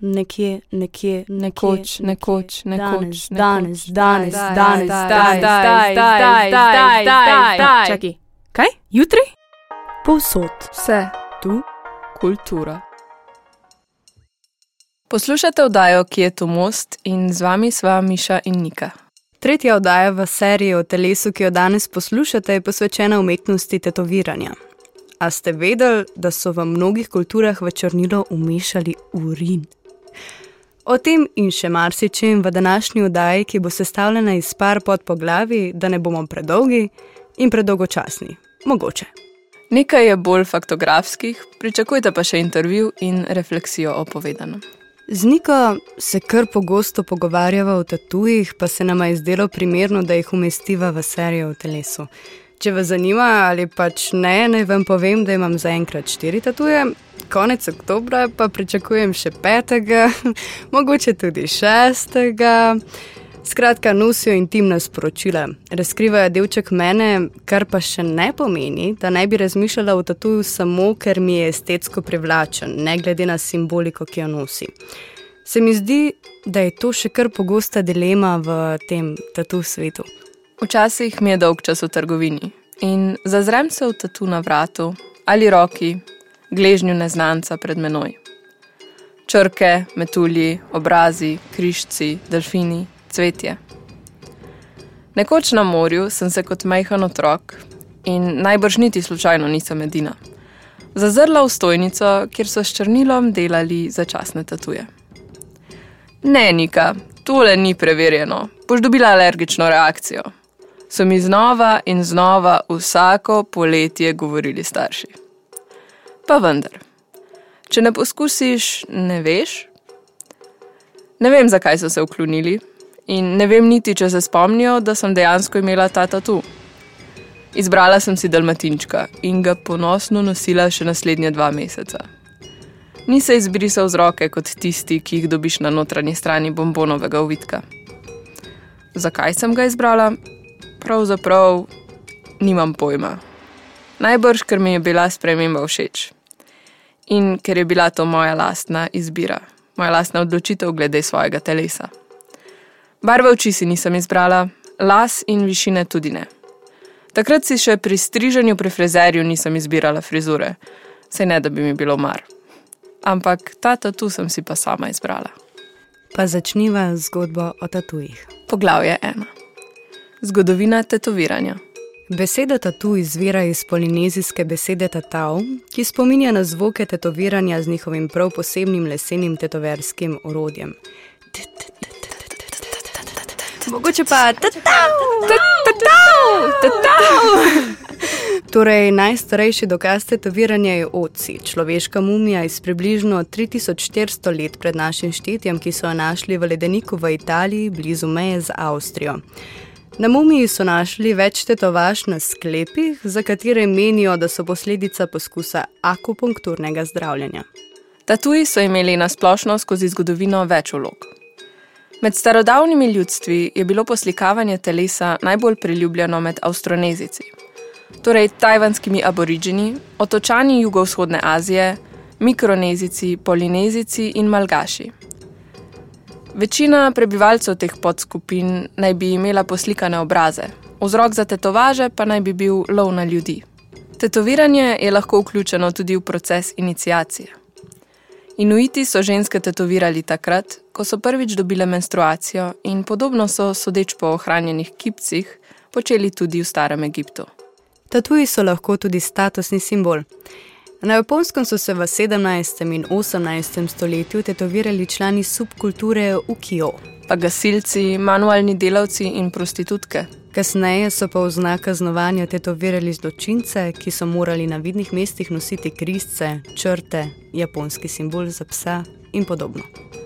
nekje, nekje, Nekoč, nekoč, nekoč, danes, danes, danes, zdaj, danes, zdaj, danes, zdaj, danes, zdaj, danes, danes. zdaj. Čakaj, kaj? Jutri? Povsod. Vse, Tu? kultura. Poslušate oddajo, ki je to most in z vami sva Miša in Nika. Tretja oddaja v seriji o telesu, ki jo danes poslušate, je posvečena umetnosti tetoviranja. A ste vedeli, da so v mnogih kulturah v črnilo umešali urin? O tem in še marsičem v današnji oddaji, ki bo sestavljena iz par podpoglavi, da ne bomo predolgi in predolgočasni. Mogoče. Nekaj je bolj faktografskih, pričakujte pa še intervju in refleksijo o povedanem. Z Niko se kar pogosto pogovarjava o tatujih, pa se nama je zdelo primerno, da jih umestiva v serijo o telesu. Če vas zanima ali pač ne, naj vam povem, da imam zaenkrat štiri tatuje, konec oktobra pa pričakujem še petega, mogoče tudi šestega. Skratka, nosijo intimna sporočila, razkrivajo delček mene, kar pa še ne pomeni, da ne bi razmišljala o tatuju samo, ker mi je estetsko privlačen, ne glede na simboliko, ki jo nosi. Se mi zdi, da je to še kar pogosta dilema v tem tatu svetu. Včasih mi je dolg čas v trgovini in zazrem se v tatu na vratu ali roki, gležnju neznanca pred menoj. Črke, metulji, obrazi, križci, delfini, cvetje. Nekoč na morju sem se kot majhen otrok in najbrž niti slučajno nisem edina. Zazrla v stojnico, kjer so s črnilom delali začasne tatuje. Ne, Nika, tole ni preverjeno, boš dobila alergično reakcijo. So mi znova in znova vsako poletje govorili starši. Pa vendar, če ne poskusiš, ne veš. Ne vem, zakaj so se vklonili, in ne vem niti, če se spomnijo, da sem dejansko imela ta tatu. Izbrala sem si dalmatinčka in ga ponosno nosila še naslednje dva meseca. Ni se izbrisal z roke kot tisti, ki jih dobiš na notranji strani bombonovega uvitka. Zakaj sem ga izbrala? Pravzaprav nimam pojma. Najbrž, ker mi je bila sprememba všeč. In ker je bila to moja lastna izbira, moja lastna odločitev glede svojega telesa. Barve oči si nisem izbrala, las in višine tudi ne. Takrat si še pri striženju pri frezerju nisem izbirala frizure, saj ne da bi mi bilo mar. Ampak ta tatu sem si pa sama izbrala. Pa začniva zgodbo o tatujih. Poglavje ena. Zgodovina tetoviranja. Beseda tatu izvira iz polinezijske besede tatav, ki spominja na zvoke tetoviranja z njihovim prav posebnim lesenim tetoverskim orodjem. Mogoče pa tatav, tatav, tatav. Torej, najstarejši dokaz tetoviranja je oci, človeška mumija iz približno 3400 let pred našim štetjem, ki so jo našli v ledeniku v Italiji, blizu meje z Avstrijo. Na mumiji so našli več tetovaž na sklepih, za katere menijo, da so posledica poskusa akupunkturnega zdravljenja. Tatuji so imeli na splošno skozi zgodovino več vlog. Med starodavnimi ljudstvi je bilo poslikavanje telesa najbolj priljubljeno med avstronezici, torej tajvanskimi aborižini, otočani jugovzhodne Azije, mikronezici, polinezici in malgaši. Večina prebivalcev teh podskupin naj bi imela poslikane obraze, vzrok za tetovaže pa naj bi bil lov na ljudi. Tetoviranje je lahko vključeno tudi v proces inicijacije. Inuiti so ženske tetovirali takrat, ko so prvič dobile menstruacijo, in podobno so, sodeč po ohranjenih kipcih, počeli tudi v starem Egiptu. Tatuji so lahko tudi statusni simbol. Na japonskem so se v 17. in 18. stoletju tetovirali člani subkulture ukijo. Pa gasilci, manualni delavci in prostitutke. Kasneje so pa v znak kaznovanja tetovirali zločince, ki so morali na vidnih mestih nositi krisce, črte, japonski simbol za psa in podobno.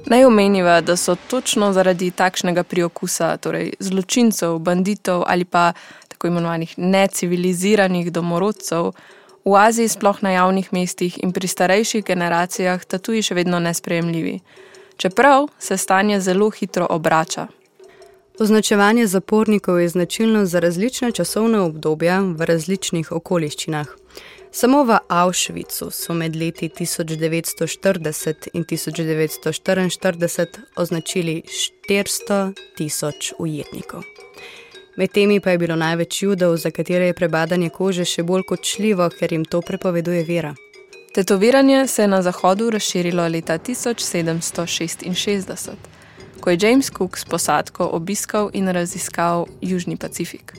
Naj omeniva, da so točno zaradi takšnega priokusa, torej zločincev, banditov ali pa tako imenovanih neciviliziranih domorodcev, v Aziji, sploh na javnih mestih in pri starejših generacijah, tatuji še vedno nesprejemljivi. Čeprav se stanje zelo hitro obrača. Označevanje zapornikov je značilno za različne časovne obdobja v različnih okoliščinah. Samo v Auschwitzu so med leti 1940 in 1944 označili 400 tisoč ujetnikov. Med temi pa je bilo največ judov, za katere je prebadanje kože še bolj kočljivo, ker jim to prepoveduje vera. Tetoviranje se je na zahodu razširilo leta 1766, ko je James Cook s posadko obiskal in raziskal Južni Pacifik.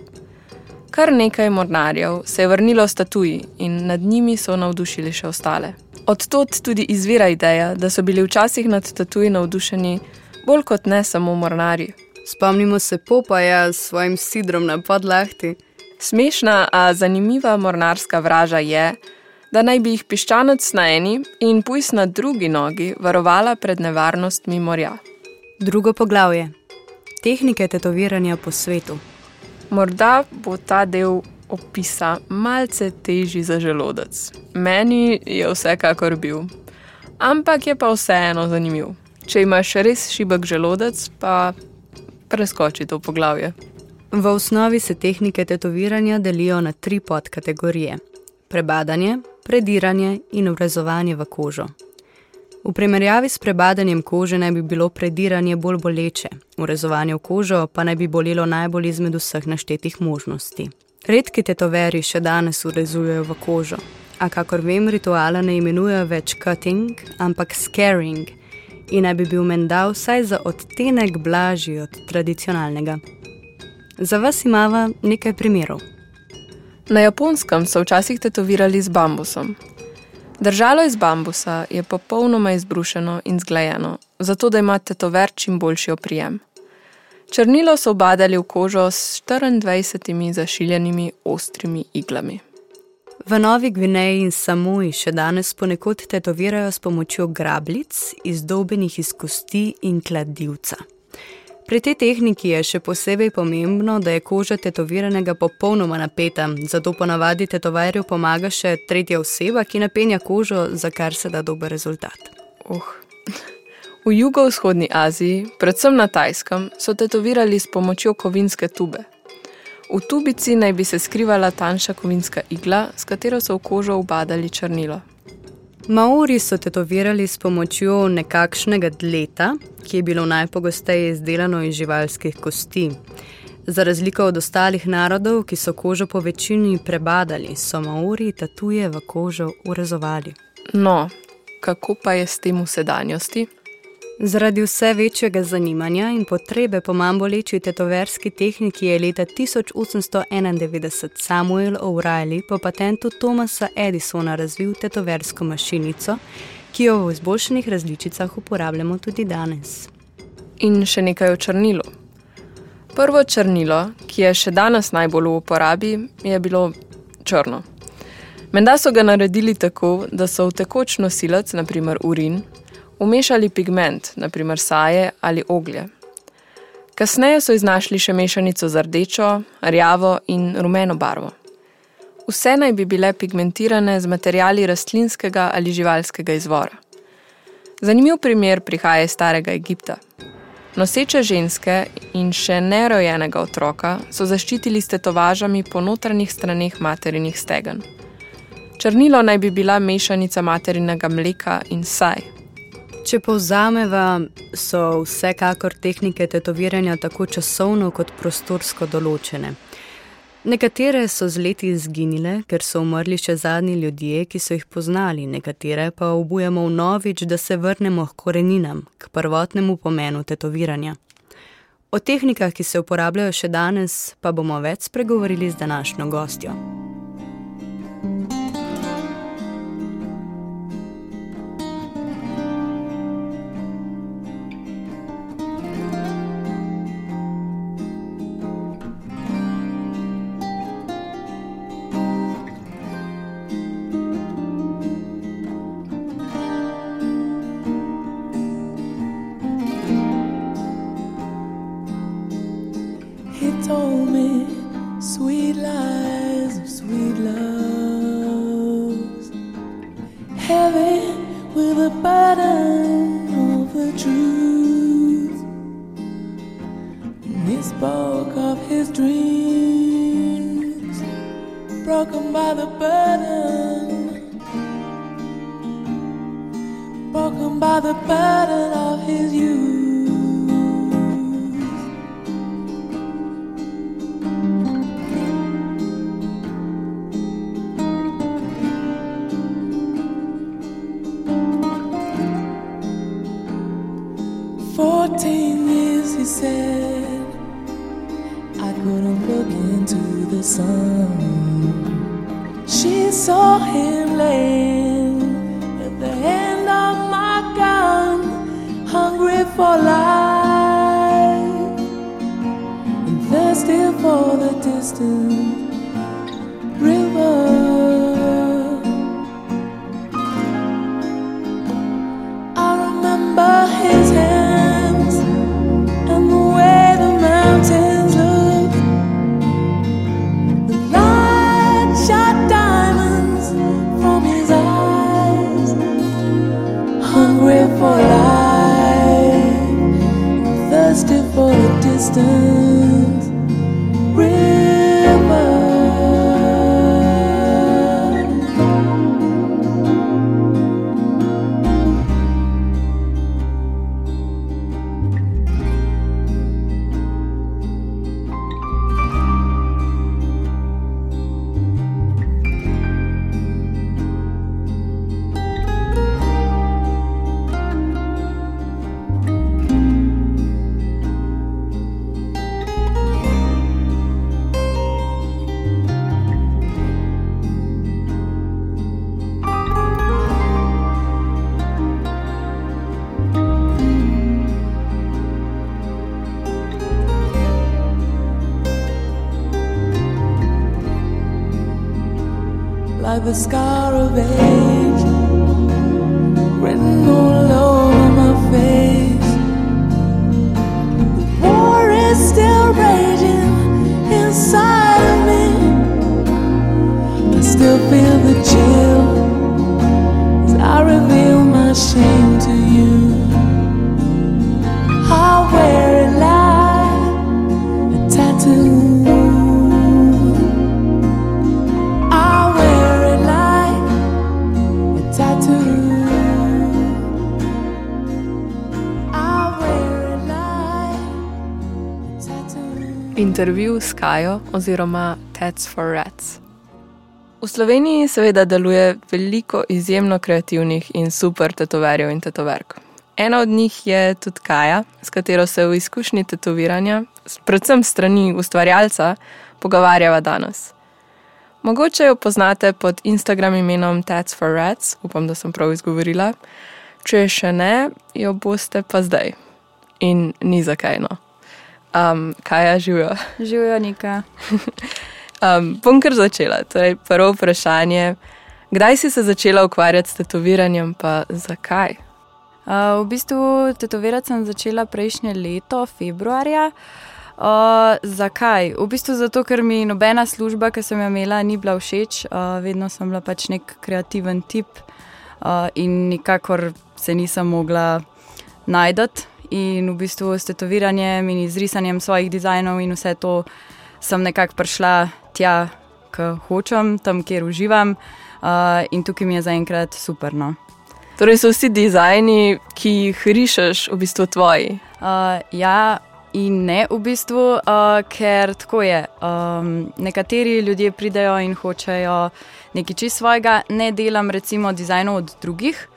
Kar nekaj mornarjev se je vrnilo s tatuji in nad njimi so navdušili še ostale. Odtot tudi izvira ideja, da so bili včasih nad tatuji navdušeni bolj kot ne samo mornarji. Spomnimo se Popaja s svojim sidrom na podlahti. Smešna, a zanimiva mornarska vraža je, da naj bi jih piščanec na eni in pujs na drugi nogi varovala pred nevarnostmi morja. Drugo poglavje: Tehnike tetoviranja po svetu. Morda bo ta del opisa malce težji za želodec. Meni je vsekakor bil, ampak je pa vseeno zanimiv. Če imaš res šibek želodec, pa preskoči to poglavje. V osnovi se tehnike tetoviranja delijo na tri podkategorije: prebadanje, prediranje in urezovanje v kožo. V primerjavi s prebadanjem kože naj bi bilo prediranje bolj boleče, urezovanje v kožo pa naj bi bolelo najbolj izmed vseh naštetih možnosti. Redki tetoveri še danes urezujejo v kožo, a kakor vem, rituala ne imenujejo več cutting, ampak scaring in naj bi bil menda vsaj za odtenek blažji od tradicionalnega. Za vas imamo nekaj primerov. Na japonskem so včasih tetovirali z bambusom. Držalo iz bambusa je popolnoma izbrušeno in zglajeno, zato da ima tetover čim boljši oprijem. Črnilo so obadali v kožo s 24 zašiljenimi ostrimi iglami. V Novi Gvineji in Samoji še danes ponekod tetovirajo s pomočjo grablic, izdobljenih iz kosti in kladivca. Pri tej tehniki je še posebej pomembno, da je koža tetoviranega popolnoma napeta, zato ponavadi tetoverju pomaga še tretja oseba, ki napenja kožo, za kar se da dober rezultat. Uh. V jugovzhodni Aziji, predvsem na Tajskem, so tetovirali s pomočjo kovinske tube. V tubici naj bi se skrivala tanjša kovinska igla, s katero so v kožo ubadali črnilo. Maori so tetovirali s pomočjo nekakšnega dleta, ki je bilo najpogosteje izdelano iz živalskih kosti. Za razliko od ostalih narodov, ki so kožo po večini prebadali, so Maori tatuje v kožo urezovali. No, kako pa je s tem v sedanjosti? Zaradi vse večjega zanimanja in potrebe po manj boleči tetoverski tehniki je leta 1891 Samuel O'Reilly po patentu Thomasa Edisona razvil tetoversko mašinico, ki jo v izboljšanih različicah uporabljamo tudi danes. In še nekaj o črnilu. Prvo črnilo, ki je še danes najbolj v uporabi, je bilo črno. Menda so ga naredili tako, da so v tekoč nosilec, naprimer urin, umešali pigment, naprimer saje ali oglje. Kasneje so iznašli še mešanico z rdečo, rjavo in rumeno barvo. Vse naj bi bile pigmentirane z materijali rastlinskega ali živalskega izvora. Zanimiv primer prihaja iz starega Egipta. Noseče ženske in še nerojenega otroka so zaščitili s tetovažami po notranjih straneh materinih stegen. Črnilo naj bi bila mešanica materinega mleka in saj. Če povzameva, so vsekakor tehnike tetoviranja tako časovno kot prostorsko določene. Nekatere so z leti izginile, ker so umrli še zadnji ljudje, ki so jih poznali, nekatere pa obujamo vnovič, da se vrnemo k koreninam, k prvotnemu pomenu tetoviranja. O tehnikah, ki se uporabljajo še danes, pa bomo več spregovorili z današnjo gostjo. Said, I couldn't look into the sun. She saw him laying the scar Intervju s Kajo oziroma Tats for Rats. V Sloveniji seveda deluje veliko izjemno kreativnih in super tetoverjev in tetoverk. Ena od njih je tudi Kaja, s katero se v izkušnji tetoviranja, predvsem strani ustvarjalca, pogovarjava danes. Mogoče jo poznate pod Instagram imenom Tats for Rats, upam, da sem prav izgovorila. Če še ne, jo boste pa zdaj. In ni zakaj no. Um, Kaja živijo. Živijo neka. Um, bom kar začela. Torej, prvo vprašanje. Kdaj si se začela ukvarjati s tetoviranjem, pa zakaj? Uh, v bistvu tetovirati sem začela prejšnje leto, februarja. Uh, zakaj? V bistvu zato, ker mi nobena služba, ki sem jo imela, ni bila všeč. Uh, vedno sem bila pač nek kreativen tip uh, in nikakor se nisem mogla najti. In v bistvu s tetoviranjem in izrisanjem svojih dizajnov in vse to sem nekako prišla tja, ki hočem, tam, kjer uživam. Uh, in tukaj mi je zaenkrat super. No. Torej, so vsi dizajni, ki jih rišeš, v bistvu tvoji. Uh, ja, in ne v bistvu, uh, ker tako je. Um, nekateri ljudje pridejo in hočejo nekaj čist svojega, ne delam recimo dizajnov od drugih.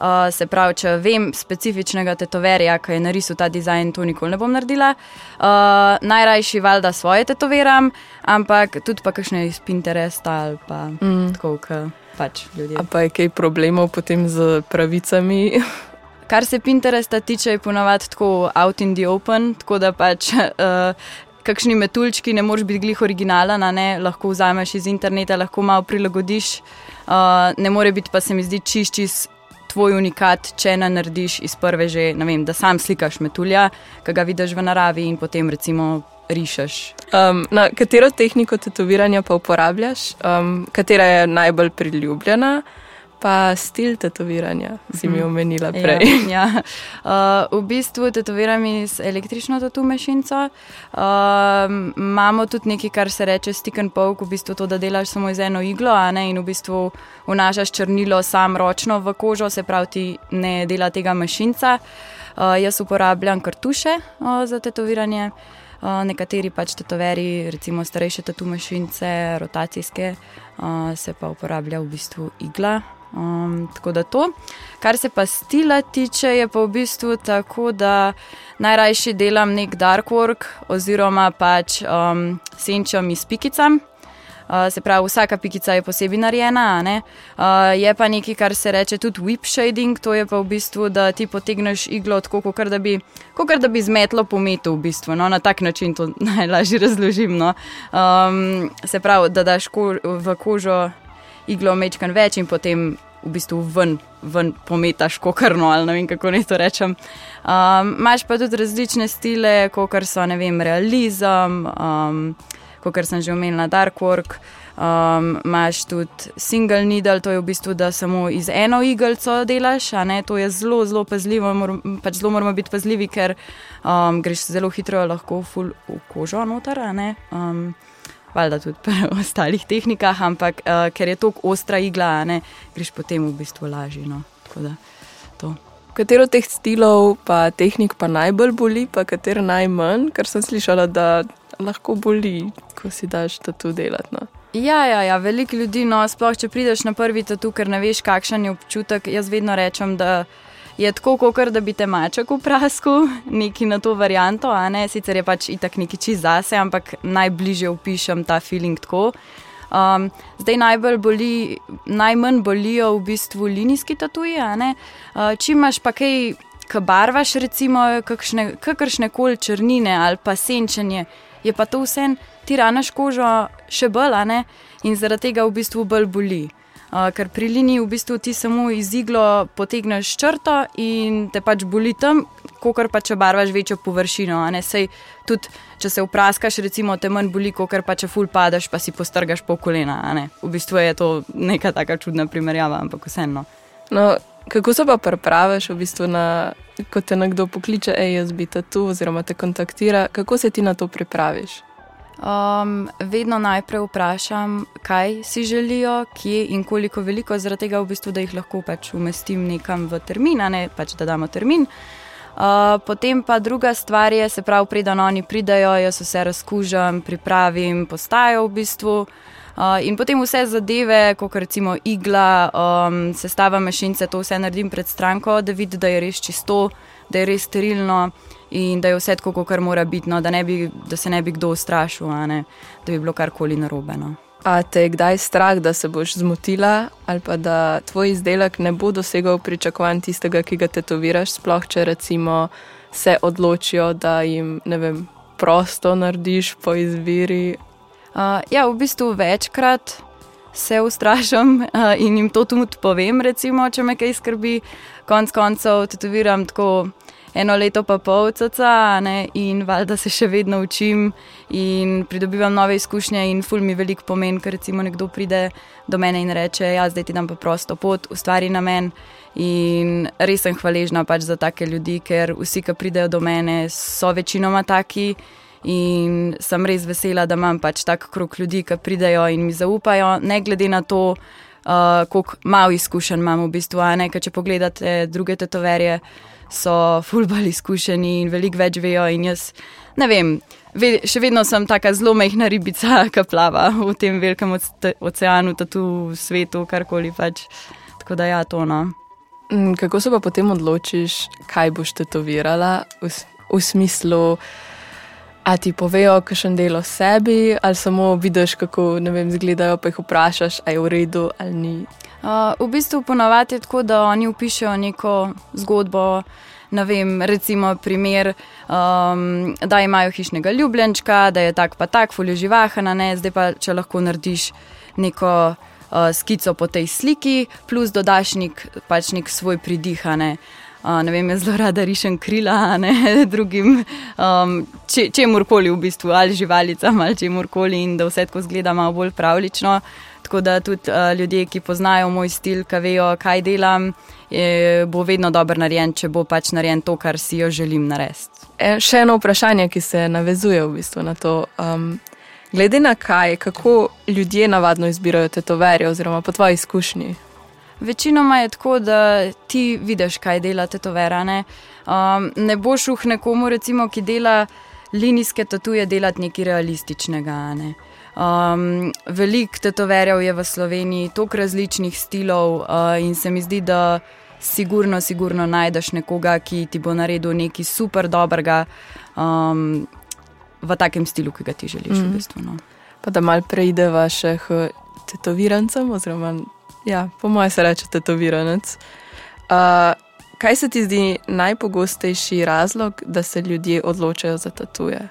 Uh, se pravi, če vem specifičnega tetoverja, ki je narisal ta dizajn, to nikoli ne bom naredila. Uh, najrajši valjda svoje tetoviram, ampak tudi pa kakšne iz Pinteresta ali pa mm. tako, kot pač ljudje. A pa je kaj problemov potem z pravicami? Kar se Pinteresta tiče, je ponovadi tako out in the open, tako da pač. Uh, Kakšni metuljčki ne moreš biti glih originalen, ne lahko vzameš iz interneta, lahko malo prilagodiš. Uh, ne more biti pa se mi zdi čist, čist tvoj unikat, če ne narediš iz prve že, ne vem, da sam slikaš metulja, ki ga vidiš v naravi in potem recimo rišeš. Um, na katero tehniko tetoviranja pa uporabljaš, um, katera je najbolj priljubljena, Pa stil tetoviranja, si mi Mhm. omenila prej. Ja, ja. Uh, v bistvu tetoviram z električno tatu mašinco. Uh, imamo tudi nekaj, kar se reče stick and poke, v bistvu to, da delaš samo z eno iglo a ne, in v bistvu vnašaš črnilo sam ročno v kožo, se pravi, ti ne dela tega mašinca. Uh, jaz uporabljam kartuše uh, za tetoviranje. Uh, nekateri pač tetoveri, recimo starejše tatu mašince, rotacijske, uh, se pa uporablja v bistvu igla. Um, tako da to. Kar se pa stila tiče, je pa v bistvu tako, da najrajši delam nek dark work oziroma pač um, senčam iz pikicam. Uh, se pravi, vsaka pikica je posebej narejena, uh, je pa nekaj, kar se reče tudi whip shading, to je pa v bistvu, da ti potegneš iglo tako, kot da bi, da bi zmetlo po metu, v bistvu. No? Na tak način to najlažje razložim. No? Um, se pravi, da daš ko, v kožo iglo mečkan več in potem v bistvu ven, ven pometaš kokarno ali ne vem kako naj to rečem. Um, Imáš pa tudi različne stile, kot so ne vem, realizem, um, kot sem že omenila, dark work. Um, Máš tudi single needle, to je v bistvu, da samo iz eno igelco delaš, a ne, to je zelo, zelo pazljivo, mor, pač zelo moramo biti pazljivi, ker um, greš zelo hitro lahko v kožo noter. Um, Valjda tudi pri ostalih tehnikah, ampak uh, ker je tako ostra igla, ne, greš potem v bistvu lažje. No. Da to. Katero teh stilov, pa tehnik, pa najbolj boli, pa katero najmanj, ker sem slišala, da lahko boli, ko si daš to delati. No. Ja, ja, ja, veliko ljudi, no, sploh če prideš na prvi tatu, ker ne veš, kakšen je občutek. Jaz vedno rečem, da je tako, kot da bi te maček v prasku, neki na to varianto, a ne, sicer je pač itak neki čist zase, ampak najbližje opišem ta feeling tako. Um, zdaj najbolj boli, najmanj bolijo v bistvu linijski tatuji. Uh, če imaš pa kaj, ki barvaš, recimo, kakšne, kakršne koli črnine ali pa senčenje, je pa to vse, ti ranaš kožo še bolj, in zaradi tega v bistvu bolj boli. Uh, ker pri liniji v bistvu ti samo iz iglo potegneš črto in te pač boli tam, kot pa če barvaš večjo površino. Sej tudi, če se vpraskaš, recimo, te manj boli, kot pa če ful padeš, pa si postrgaš pol kolena. V bistvu je to neka taka čudna primerjava, ampak vseeno. No, kako se pa pripraviš, v bistvu na, ko te nekdo pokliče, hej, jaz bi te tu, oziroma te kontaktira, kako se ti na to pripraviš? Um, vedno najprej vprašam, kaj si želijo, kje in koliko veliko, zaradi tega, v bistvu, da jih lahko pač umestim nekam v termin, ne pač da damo termin. Uh, potem pa druga stvar je, se pravi, preden oni pridajo, jaz vse razkužam, pripravim, postajo v bistvu. Uh, in potem vse zadeve, kot recimo igla, um, sestava mašince, to vse naredim pred stranko, da vidi, da je res čisto, da je res sterilno in da je vse tako, kot mora biti, no, da, bi, da se ne bi kdo ustrašil, ne, da bi bilo karkoli narobe. No. A te je kdaj strah, da se boš zmotila, ali pa da tvoj izdelek ne bo dosegal pričakovanj tistega, ki ga tetoviraš, sploh če recimo se odločijo, da jim ne vem, prosto narediš po izbiri. Uh, ja, v bistvu večkrat se ustrašam uh, in jim to tudi povem, recimo, če me kaj skrbi. Konec koncev tetoviram tako eno leto pa pol, caca, ne, in valjda se še vedno učim in pridobivam nove izkušnje in ful mi veliko pomeni, ker recimo nekdo pride do mene in reče, ja, zdaj ti dam pa prosto pot, ustvari na men. In res sem hvaležna pač za take ljudi, ker vsi, ki pridejo do mene, so večinoma taki. In sem res vesela, da imam pač tak krok ljudi, ki pridejo in mi zaupajo, ne glede na to, uh, koliko malo izkušenj imam v bistvu. Ne, če pogledate druge tetoverje, so fulbali izkušeni in veliko več vejo. Jaz ne vem, ve, še vedno sem taka zelo majhna ribica, ki plava v tem velikem oce- oceanu, tu v svetu, karkoli pač. Tako da ja, to no. Mm, Kako se pa potem odločiš, kaj boš tetovirala, v, v smislu, a ti povejo, kakšen del o sebi, ali samo vidiš, kako vem, izgledajo, pa jih vprašaš, ali je v redu ali ni. Uh, v bistvu ponavadi je tako, da oni upišejo neko zgodbo. Ne vem, recimo, primer, um, da imajo hišnega ljubljenčka, da je tak pa tak, fulje živahna, ne, zdaj pa če lahko narediš neko uh, skico po tej sliki, plus dodaš nek, pač nek svoj pridihane. Uh, ne vem, jaz zelo rada rišem krila, ne drugim, um, če, čemurkoli v bistvu, ali živalicam ali čemurkoli, in da vse tako zgleda malo bolj pravlično. Tako da tudi uh, ljudje, ki poznajo moj stil, ki vejo, kaj delam, je, bo vedno dober narejen, če bo pač narejen to, kar si jo želim narediti. E, še eno vprašanje, ki se navezuje v bistvu na to. Um, glede na kaj, kako ljudje navadno izbirajo tetoverje, oziroma po tvoji izkušnji? Večinoma je tako, da ti vidiš, kaj dela tetoverane. Um, ne boš uh nekomu, recimo, ki dela linijske tatuje, delati nekaj realističnega. Ne? Um, Veliko tetoverjev je v Sloveniji, toliko različnih stilov uh, in se mi zdi, da sigurno, sigurno najdeš nekoga, ki ti bo naredil nekaj super dobrega um, v takem stilu, ki ga ti želiš. Mm. V Mhm. bistvu, no. Pa da mal preideva še k tetovirancem, oziroma, ja, po mojem se reče tetoviranec. Uh, kaj se ti zdi najpogostejši razlog, da se ljudje odločajo za tatuje?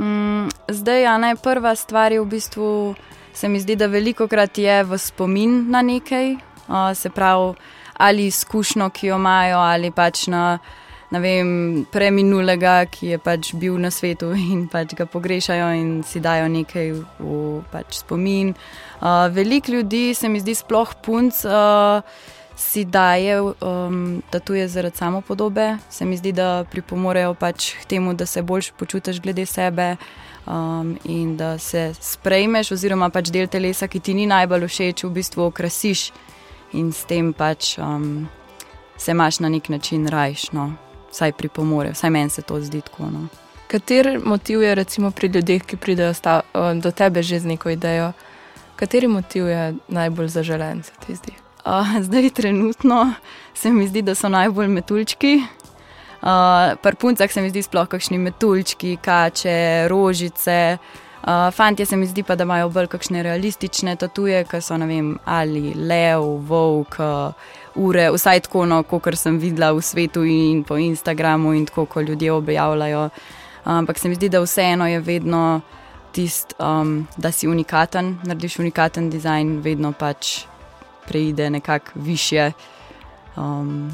Mm, zdaj, ja, prva stvar je v bistvu, se mi zdi, da veliko krat je v spomin na nekaj, uh, se pravi, ali izkušnjo, ki jo imajo, ali pač na vem, preminulega, ki je pač bil na svetu in pač ga pogrešajo in si dajo nekaj v pač spomin. Uh, Veliko ljudi, se mi zdi, sploh punc. Uh, Si daje um, tatuje zaradi samopodobe, se mi zdi, da pripomorejo pač k temu, da se bolj počutiš glede sebe um, in da se sprejmeš, oziroma pač del telesa, ki ti ni najbolj všeč, v bistvu okrasiš in s tem pač um, se imaš na nek način rajš. No. Vsaj pripomore, vsaj meni se to zdi tako. No. Kateri motiv je recimo pri ljudeh, ki pridejo sta, do tebe že z neko idejo? Kateri motiv je najbolj zaželen, se ti zdi? Uh, zdaj, trenutno se mi zdi, da so najbolj metuljčki. Uh, Pri puncah se mi zdi sploh kakšni metuljčki, kače, rožice. Uh, fantje se mi zdi pa, da imajo bolj kakšne realistične tatuje, ki so vem, ali lev, volk, uh, ure, vsaj tako, no, kot sem videla v svetu in po Instagramu in tako, ko ljudje objavljajo. Ampak se mi zdi, da vseeno je vedno tisto, um, da si unikaten, narediš unikaten dizajn, vedno pač preide nekako više um,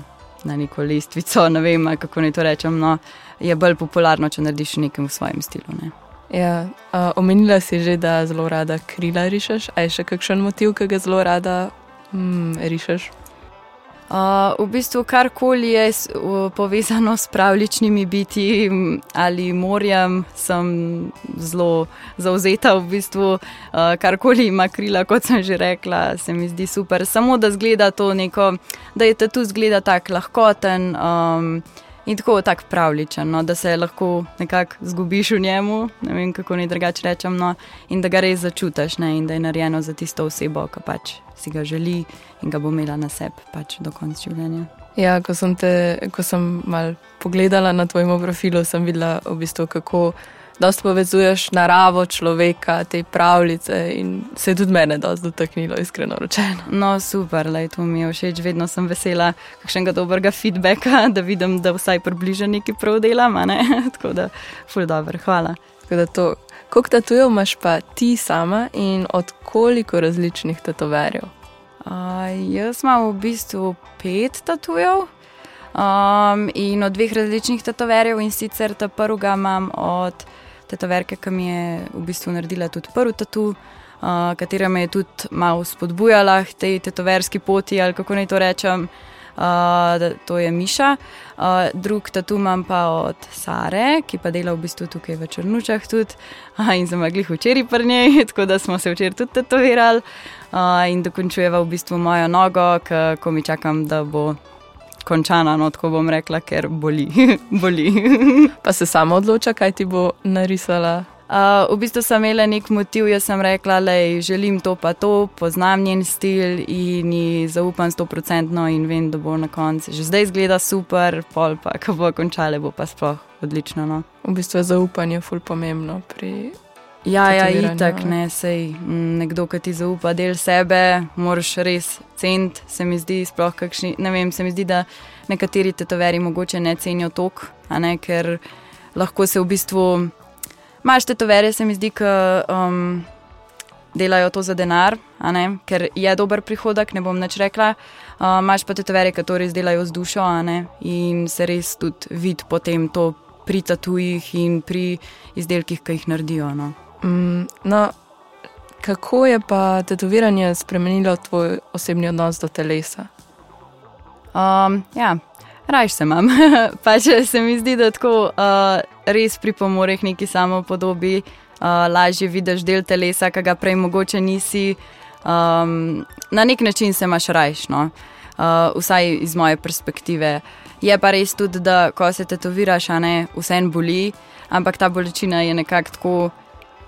na neko lestvico. Ne vem, kako naj to rečem. No, je bolj popularno, če narediš nekaj v svojem stilu. Ne. Ja, uh, omenila si že, da zelo rada krila rišeš. A je še kakšen motiv, ki ga zelo rada mm, rišeš? Uh, v bistvu karkoli je povezano s pravličnimi biti ali morjem, sem zelo zauzeta. V bistvu, uh, karkoli ima krila, kot sem že rekla, se mi zdi super. Samo da zgleda to neko, da je tu zgleda tako lahkoten. Um, In tako tak pravličen, no, da se lahko nekako zgubiš v njemu, ne vem kako naj drugače rečem, no, in da ga res začutiš, ne, in da je narejeno za tisto osebo, ki pač si ga želi in ga bo imela na sebi pač do konca življenja. Ja, ko sem, te, ko sem mal pogledala na tvojem profilu, sem videla, v bistvu, kako dosta povezuješ naravo, človeka, te pravljice in se je tudi mene dosti dotaknilo, iskreno rečeno. No, super, lej, to mi je všeč, vedno sem vesela kakšnega dobrega feedbacka, da vidim, da vsaj približno nekaj prav delam, ne? tako da, ful dobro, hvala. Tako da to, koliko tatujev imaš pa ti sama in od koliko različnih tatoverjev? Uh, jaz imam v bistvu pet tatujev um, in od dveh različnih tatoverjev, in sicer ta prvega imam od tatoverke, ki mi je v bistvu naredila tudi prvi tatu, uh, katera me je tudi malo spodbujala k tej tatoverski poti, ali kako naj to rečem. Uh, to je Miša, uh, drug tatu imam pa od Sare, ki pa dela v bistvu tukaj v Črnučah tudi. Uh, in sem glih včeraj pri njej, tako da smo se včeraj tudi tatovirali uh, in dokončujeva v bistvu mojo nogo, ko mi čakam, da bo končana, no tako bom rekla, ker boli. boli. Pa se sama odloča, kaj ti bo narisala. Uh, v bistvu sem imela nek motiv, jaz sem rekla, da želim to pa to, poznam njen stil in ji zaupam 100% in vem, da bo na koncu že zdaj izgleda super, pol pa, ko bo končala, bo pa sploh odlično. No. V bistvu je zaupanje ful pomembno pri. Ja, ja, itak ne. sej mm, nekdo, ki ti zaupa del sebe, moraš res ceniti, se mi zdi, sploh kakšni, ne vem, se mi zdi, da nekateri tetoveri mogoče ne cenijo tok, ne, ker lahko se v bistvu, imaš tetovere, se mi zdi, ki um, delajo to za denar, ne, ker je dober prihodek, ne bom nič rekla, uh, imaš pa tetovere, ki to res delajo z dušo, ne, in se res tudi vidi potem to pri tatujih in pri izdelkih, ki jih naredijo, no. Mm, no, kako je pa tetoviranje spremenilo tvoj osebni odnos do telesa? Um, ja, rajš se imam. pač se mi zdi, da tako uh, res pripomore k neki samo podobi, uh, lažje vidiš del telesa, ki ga prej mogoče nisi. Um, na nek način se imaš rajš, no? uh, vsaj iz moje perspektive. Je pa res tudi, da ko se tetoviraš, ne, vse en boli, ampak ta bolečina je nekako tako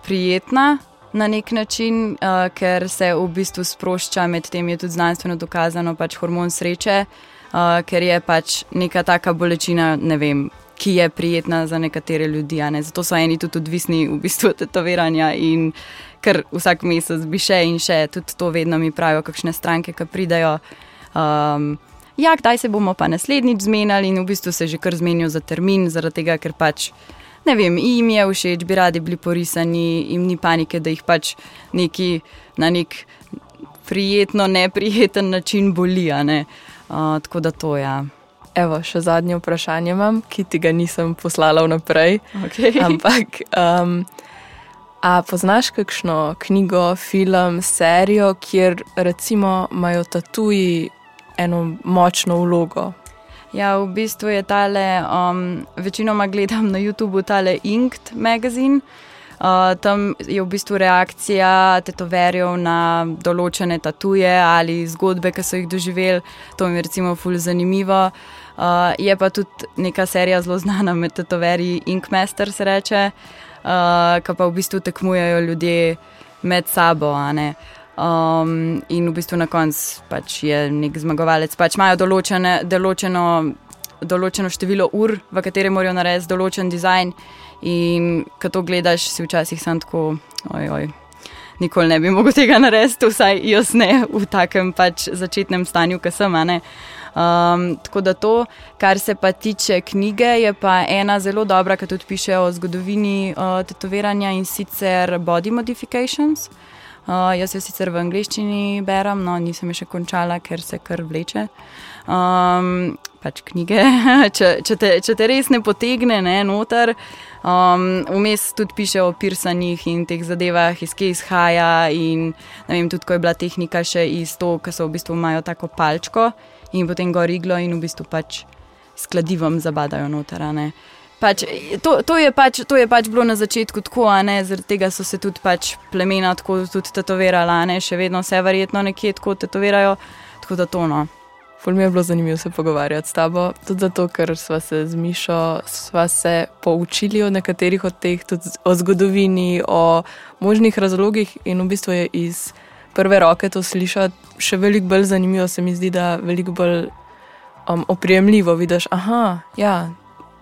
prijetna. Na nek način, uh, ker se v bistvu sprošča, medtem je tudi znanstveno dokazano, pač hormon sreče, uh, ker je pač neka taka bolečina, ne vem, ki je prijetna za nekatere ljudi. Ne? Zato so eni tudi odvisni v bistvu od tetoviranja in ker vsak mesec bi še in še, tudi to vedno mi pravijo, kakšne stranke, ki pridajo. Um, ja, kdaj se bomo pa naslednjič zmenili in v bistvu se že kar zmenijo za termin, zaradi tega, ker pač. Ne vem, jim je všeč, bi radi bili porisani, jim ni panike, da jih pač neki na nek prijetno, neprijeten način boli. Ne? Uh, tako da to je. Ja. Evo, še zadnje vprašanje imam, ki ti ga nisem poslala vnaprej. Okay. Ampak, um, a poznaš kakšno knjigo, film, serijo, kjer recimo imajo tatuji eno močno vlogo? Ja, v bistvu je tale, um, večinoma gledam na YouTubu tale Inked magazine. Uh, tam je v bistvu reakcija tetoverjev na določene tatuje ali zgodbe, ki so jih doživeli. To mi je recimo fully zanimivo. Uh, je pa tudi neka serija zelo znana med tetoverji, Inkmaster se reče, uh, ki pa v bistvu tekmujejo ljudje med sabo. Um, in v bistvu na koncu pač je nek zmagovalec. Pač imajo določene, določeno, določeno število ur, v katerem morajo narediti določen dizajn. In ko to gledaš, si včasih sam tako, oj, oj. Nikoli ne bi mogel tega narediti, vsaj jaz ne v takem pač začetnem stanju, ki sem. Um, tako da to, kar se pa tiče knjige, je pa ena zelo dobra, ki tudi piše o zgodovini uh, tetoviranja in sicer Body Modifications. Jaz jo sicer v angleščini berem, no nisem še končala, ker se kar vleče. Um, pač knjige, če, če, te, če te res ne potegne, ne noter. Um, vmes tudi piše o pirsanjih in teh zadevah, iz kje izhaja. In, vem, tudi ko je bila tehnika še iz to, ki so v bistvu imajo tako palčko in potem gor iglo in v bistvu pač skladivom zabadajo noter. Pač, to, to, je pač, to je pač bilo na začetku tako, zaradi tega so se tudi pač plemena tako tudi tetovirala, ne? še vedno se verjetno nekje tako tetovirajo, tako da to no. Ful mi je bilo zanimivo se pogovarjati s tabo, tudi zato, ker smo se z Mišo se poučili o nekaterih od teh, tudi o zgodovini, o možnih razlogih in v bistvu je iz prve roke to slišati še veliko bolj zanimivo. Se mi zdi, da veliko bolj um, oprijemljivo vidiš, aha, ja,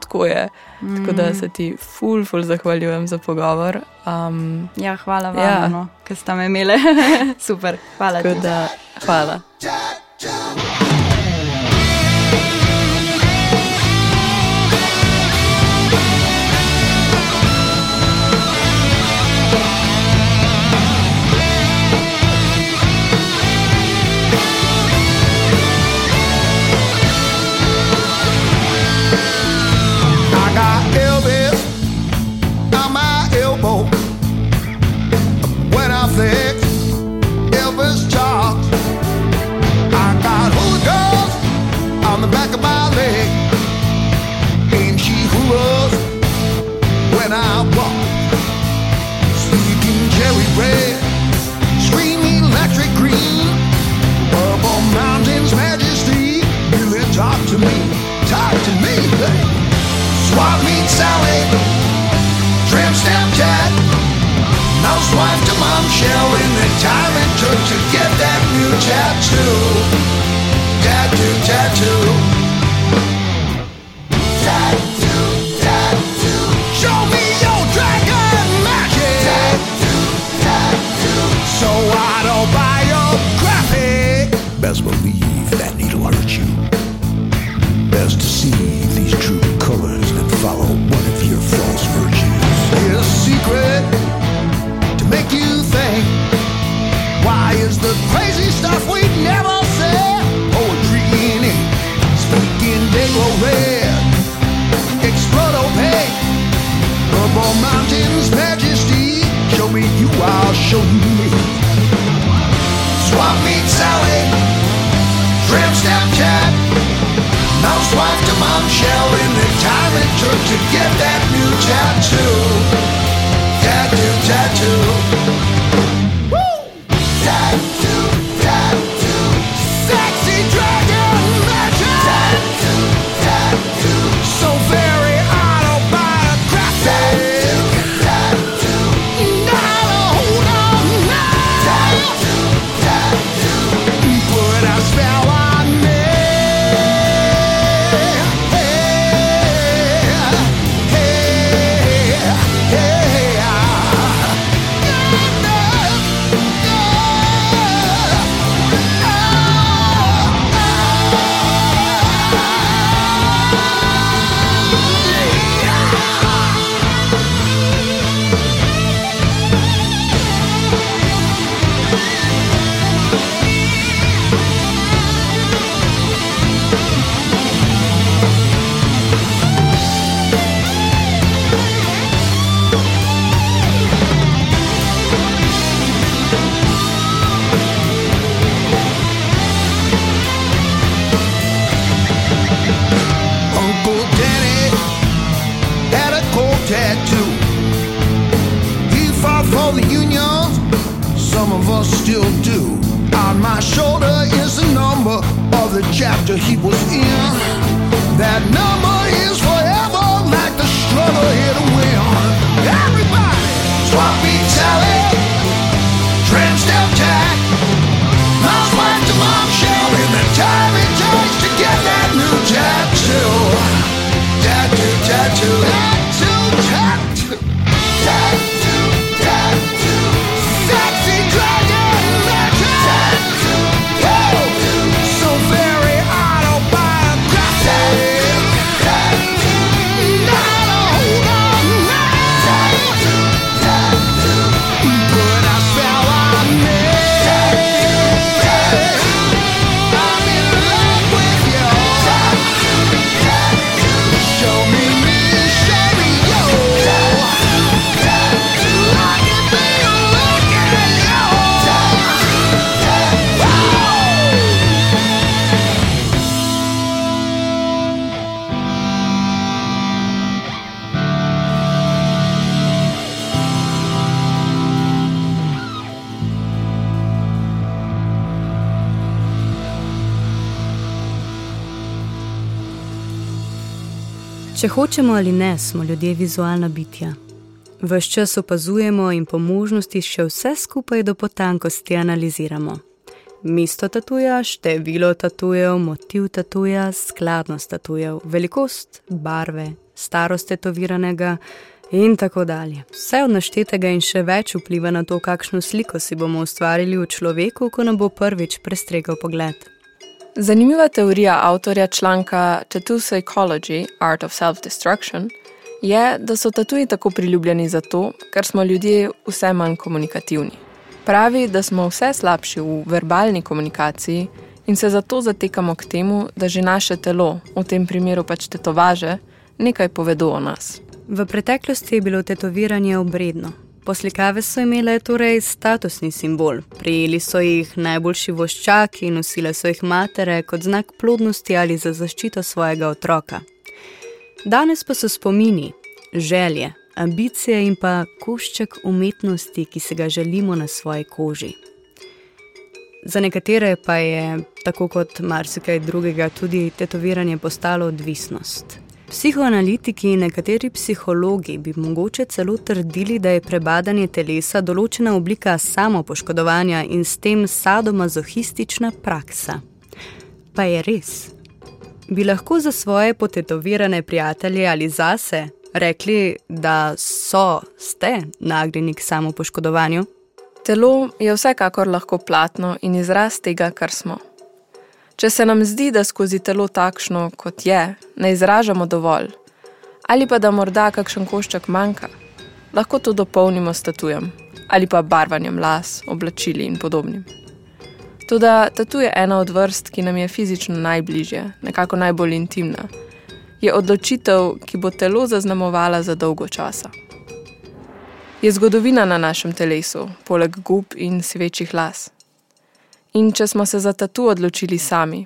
tako je. Mm. Tako da mm. se ti ful, ful zahvaljujem za pogovor. Um, ja, hvala vam, ja. no, ker ste me imeli. Super, hvala. Da, hvala. to see. Če hočemo ali ne, smo ljudje vizualna bitja. Ves čas opazujemo in po možnosti še vse skupaj do potankosti analiziramo. Mesto tatuja, število tatujev, motiv tatuja, skladnost tatujev, velikost, barve, starost tetoviranega in tako dalje. Vse od naštetega in še več vpliva na to, kakšno sliko si bomo ustvarili v človeku, ko nam bo prvič prestregal pogled. Zanimiva teorija avtorja članka Tattoo Psychology Art of Self-Destruction je, da so tatuji tako priljubljeni zato, ker smo ljudje vse manj komunikativni. Pravi, da smo vse slabši v verbalni komunikaciji in se zato zatekamo k temu, da že naše telo, v tem primeru pač tetovaže, nekaj povedo o nas. V preteklosti je bilo tetoviranje obredno. Poslikave so imele torej statusni simbol. Prijeli so jih najboljši voščaki in nosile so jih matere kot znak plodnosti ali za zaščito svojega otroka. Danes pa so spomini, želje, ambicije in pa košček umetnosti, ki se ga želimo na svoji koži. Za nekatere pa je, tako kot marsikaj drugega, tudi tetoviranje postalo odvisnost. Psihoanalitiki in nekateri psihologi bi mogoče celo trdili, da je prebadanje telesa določena oblika samopoškodovanja in s tem sadomazohistična praksa. Pa je res? Bi lahko za svoje potetovirane prijatelje ali zase rekli, da so, ste nagnjeni k samopoškodovanju? Telo je vsekakor lahko platno in izraz tega, kar smo. Če se nam zdi, da skozi telo takšno, kot je, ne izražamo dovolj, ali pa da morda kakšen košček manjka, lahko to dopolnimo s tatujem ali pa barvanjem las, oblačili in podobnim. Toda tatu je ena od vrst, ki nam je fizično najbližje, nekako najbolj intimna. Je odločitev, ki bo telo zaznamovala za dolgo časa. Je zgodovina na našem telesu, poleg gub in svečih las. In če smo se za tatu odločili sami,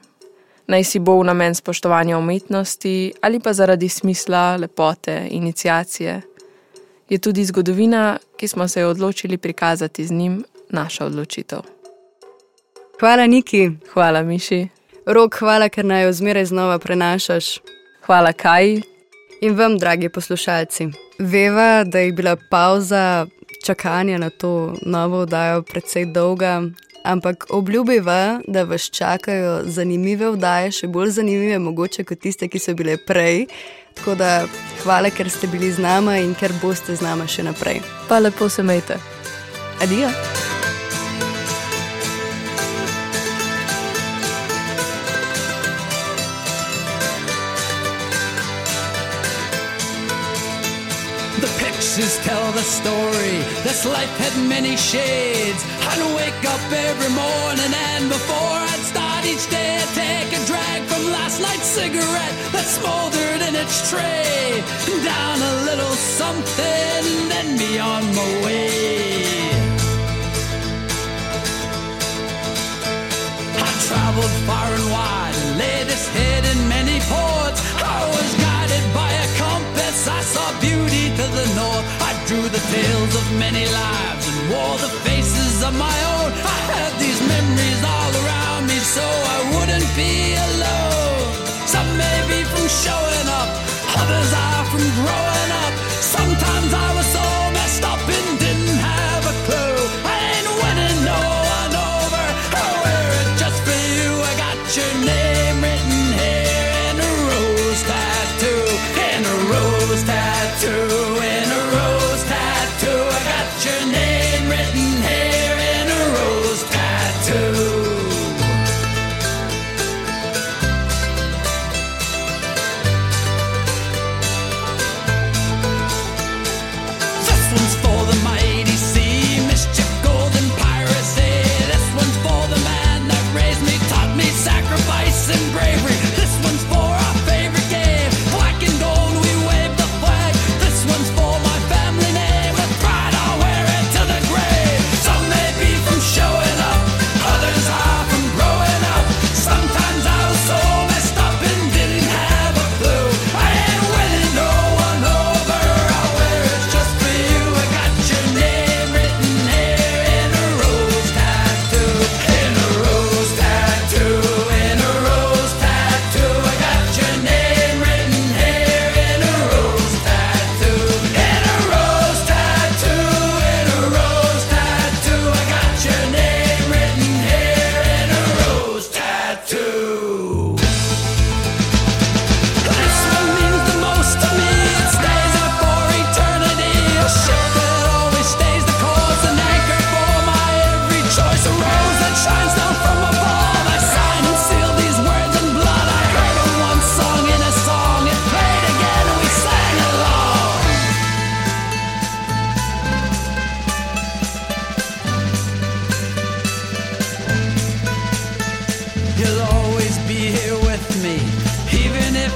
naj si bo v namen spoštovanja umetnosti ali pa zaradi smisla, lepote, inicijacije, je tudi zgodovina, ki smo se jo odločili prikazati z njim, naša odločitev. Hvala, Niki. Hvala, Miši. Rok, hvala, ker naj jo zmeraj znova prenašaš. Hvala, Kaj. In vam, dragi poslušalci, veva, da je bila pauza čakanja na to novo oddajo precej dolga, ampak obljubiva, da vas čakajo zanimive oddaje, še bolj zanimive, mogoče kot tiste, ki so bile prej. Tako da hvala, ker ste bili z nami in ker boste z nami še naprej. Pa lepo se mejte. Adijo. Pictures tell the story. This life had many shades. I'd wake up every morning and before I'd start each day, I'd take a drag from last night's cigarette that smoldered in its tray. Down a little something, then be on my way. I traveled far and wide and laid its head in many ports. Compass. I saw beauty to the north. I drew the tales of many lives and wore the faces of my own. I had these memories all around me so I wouldn't be alone. Some may be from showing up, others are from growing up. Sometimes I was so messed up and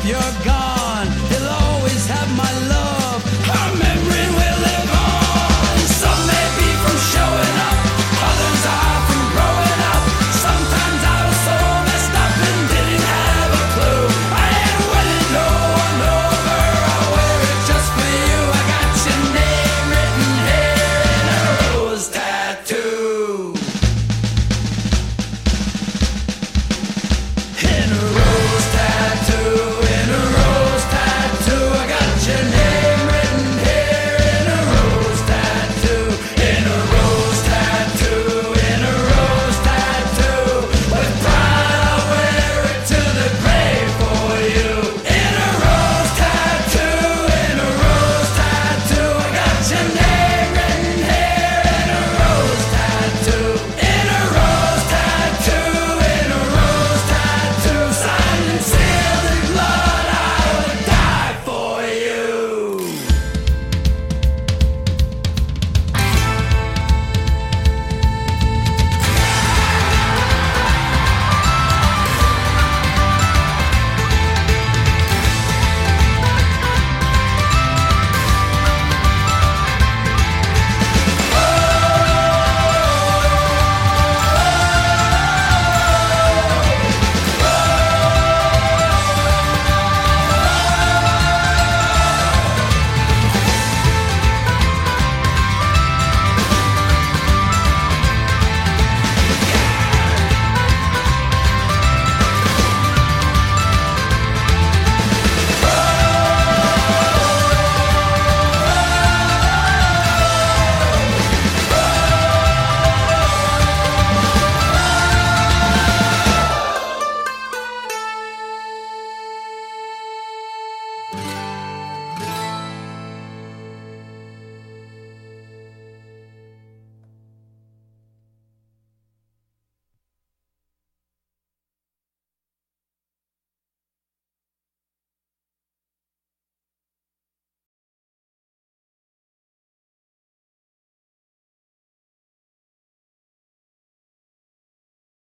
your God.